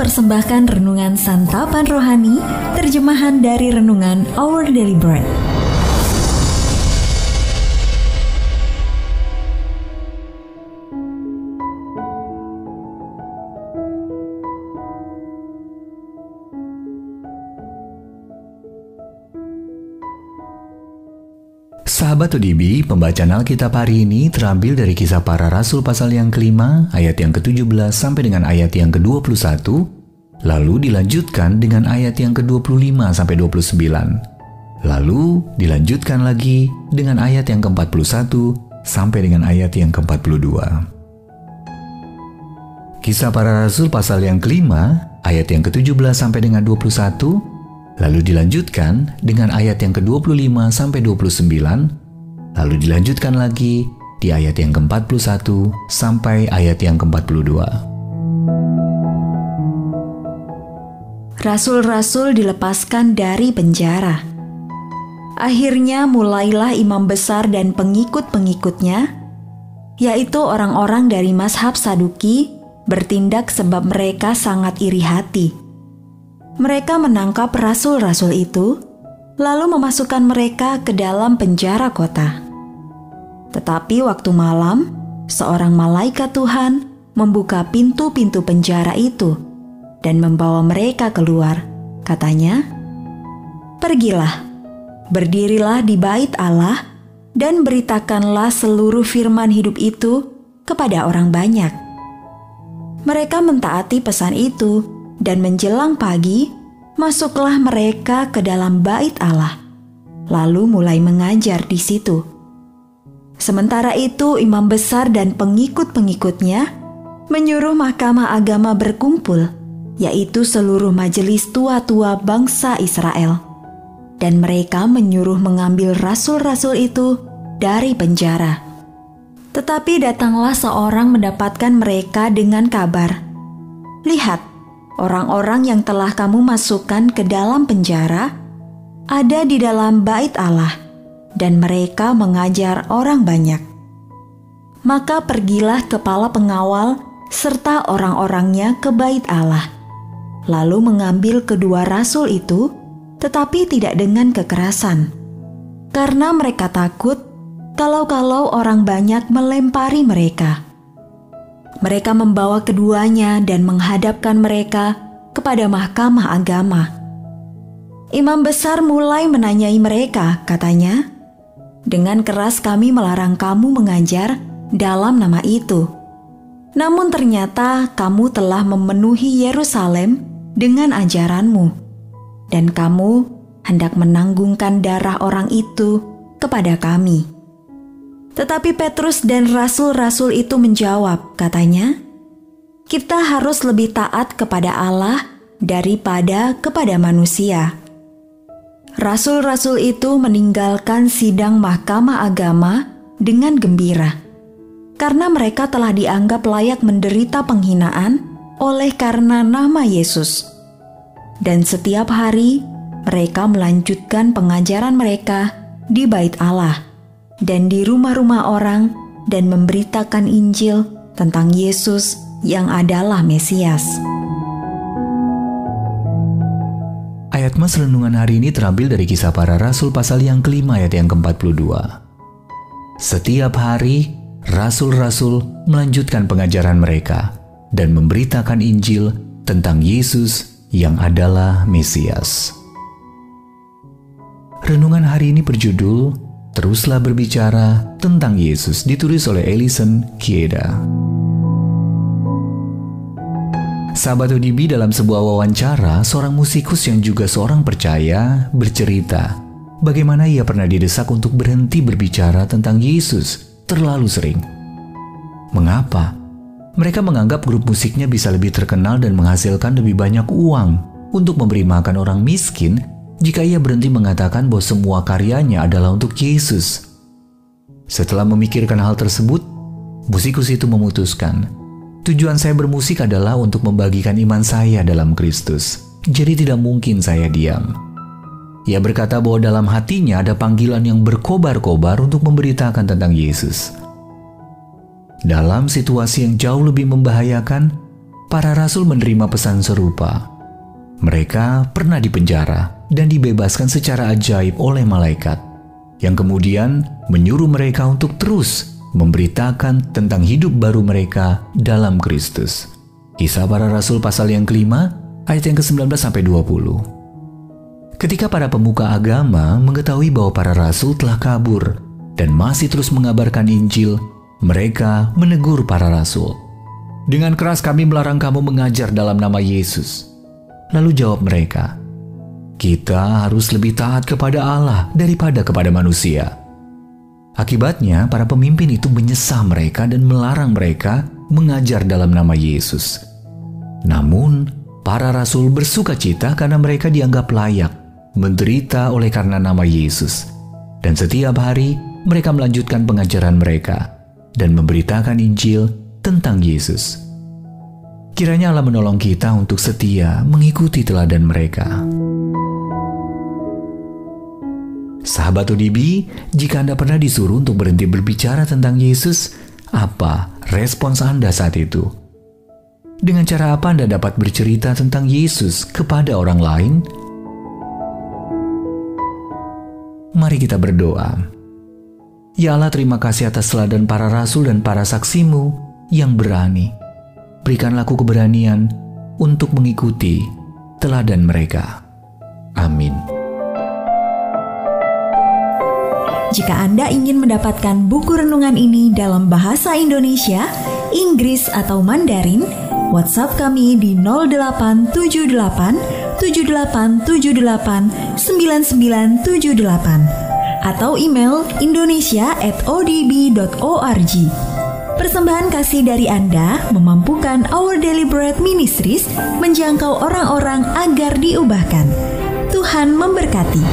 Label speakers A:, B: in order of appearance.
A: mempersembahkan renungan santapan rohani, terjemahan dari renungan Our Daily Bread.
B: Sahabat ODB, pembacaan Alkitab hari ini terambil dari kisah para rasul pasal yang kelima, ayat yang ke-17 sampai dengan ayat yang ke-21, lalu dilanjutkan dengan ayat yang ke-25 sampai 29. Lalu dilanjutkan lagi dengan ayat yang ke-41 sampai dengan ayat yang ke-42. Kisah para rasul pasal yang kelima, ayat yang ke-17 sampai dengan 21, Lalu dilanjutkan dengan ayat yang ke-25 sampai 29, lalu dilanjutkan lagi di ayat yang ke-41 sampai ayat yang ke-42.
A: Rasul-rasul dilepaskan dari penjara. Akhirnya mulailah imam besar dan pengikut-pengikutnya, yaitu orang-orang dari mazhab Saduki, bertindak sebab mereka sangat iri hati mereka menangkap rasul-rasul itu, lalu memasukkan mereka ke dalam penjara kota. Tetapi waktu malam, seorang malaikat Tuhan membuka pintu-pintu penjara itu dan membawa mereka keluar. Katanya, "Pergilah, berdirilah di bait Allah, dan beritakanlah seluruh firman hidup itu kepada orang banyak." Mereka mentaati pesan itu dan menjelang pagi, masuklah mereka ke dalam bait Allah, lalu mulai mengajar di situ. Sementara itu, imam besar dan pengikut-pengikutnya menyuruh mahkamah agama berkumpul, yaitu seluruh majelis tua-tua bangsa Israel. Dan mereka menyuruh mengambil rasul-rasul itu dari penjara. Tetapi datanglah seorang mendapatkan mereka dengan kabar, "Lihat, orang-orang yang telah kamu masukkan ke dalam penjara ada di dalam bait Allah, dan mereka mengajar orang banyak. Maka pergilah kepala pengawal serta orang-orangnya ke bait Allah, lalu mengambil kedua rasul itu, tetapi tidak dengan kekerasan, karena mereka takut kalau-kalau orang banyak melempari mereka. Mereka membawa keduanya dan menghadapkan mereka kepada mahkamah agama. Imam besar mulai menanyai mereka, katanya, "Dengan keras kami melarang kamu mengajar dalam nama itu. Namun ternyata kamu telah memenuhi Yerusalem dengan ajaranmu, dan kamu hendak menanggungkan darah orang itu kepada kami." Tetapi Petrus dan rasul-rasul itu menjawab, katanya, "Kita harus lebih taat kepada Allah daripada kepada manusia." Rasul-rasul itu meninggalkan sidang mahkamah agama dengan gembira, karena mereka telah dianggap layak menderita penghinaan oleh karena nama Yesus. Dan setiap hari mereka melanjutkan pengajaran mereka di Bait Allah dan di rumah-rumah orang dan memberitakan Injil tentang Yesus yang adalah Mesias.
B: Ayat mas renungan hari ini terambil dari kisah para rasul pasal yang kelima ayat yang ke-42. Setiap hari, rasul-rasul melanjutkan pengajaran mereka dan memberitakan Injil tentang Yesus yang adalah Mesias. Renungan hari ini berjudul Teruslah berbicara tentang Yesus ditulis oleh Ellison Kieda. Sahabat ODB dalam sebuah wawancara, seorang musikus yang juga seorang percaya bercerita bagaimana ia pernah didesak untuk berhenti berbicara tentang Yesus terlalu sering. Mengapa? Mereka menganggap grup musiknya bisa lebih terkenal dan menghasilkan lebih banyak uang untuk memberi makan orang miskin jika ia berhenti mengatakan bahwa semua karyanya adalah untuk Yesus. Setelah memikirkan hal tersebut, musikus itu memutuskan, tujuan saya bermusik adalah untuk membagikan iman saya dalam Kristus. Jadi tidak mungkin saya diam. Ia berkata bahwa dalam hatinya ada panggilan yang berkobar-kobar untuk memberitakan tentang Yesus. Dalam situasi yang jauh lebih membahayakan, para rasul menerima pesan serupa. Mereka pernah dipenjara dan dibebaskan secara ajaib oleh malaikat, yang kemudian menyuruh mereka untuk terus memberitakan tentang hidup baru mereka dalam Kristus. Kisah para Rasul pasal yang kelima, ayat yang ke-19 sampai 20. Ketika para pemuka agama mengetahui bahwa para rasul telah kabur dan masih terus mengabarkan Injil, mereka menegur para rasul. Dengan keras kami melarang kamu mengajar dalam nama Yesus. Lalu jawab mereka, kita harus lebih taat kepada Allah daripada kepada manusia. Akibatnya, para pemimpin itu menyesah mereka dan melarang mereka mengajar dalam nama Yesus. Namun, para rasul bersuka cita karena mereka dianggap layak menderita oleh karena nama Yesus. Dan setiap hari mereka melanjutkan pengajaran mereka dan memberitakan Injil tentang Yesus. Kiranya Allah menolong kita untuk setia mengikuti teladan mereka. Sahabat ODB, jika Anda pernah disuruh untuk berhenti berbicara tentang Yesus, apa respons Anda saat itu? Dengan cara apa Anda dapat bercerita tentang Yesus kepada orang lain? Mari kita berdoa. Ya Allah terima kasih atas teladan para rasul dan para saksimu yang berani. Berikanlah keberanian untuk mengikuti teladan mereka. Amin.
A: Jika Anda ingin mendapatkan buku renungan ini dalam bahasa Indonesia, Inggris atau Mandarin, WhatsApp kami di 0878 7878 9978 atau email indonesia@odb.org. Persembahan kasih dari Anda memampukan Our Daily Bread Ministries menjangkau orang-orang agar diubahkan. Tuhan memberkati.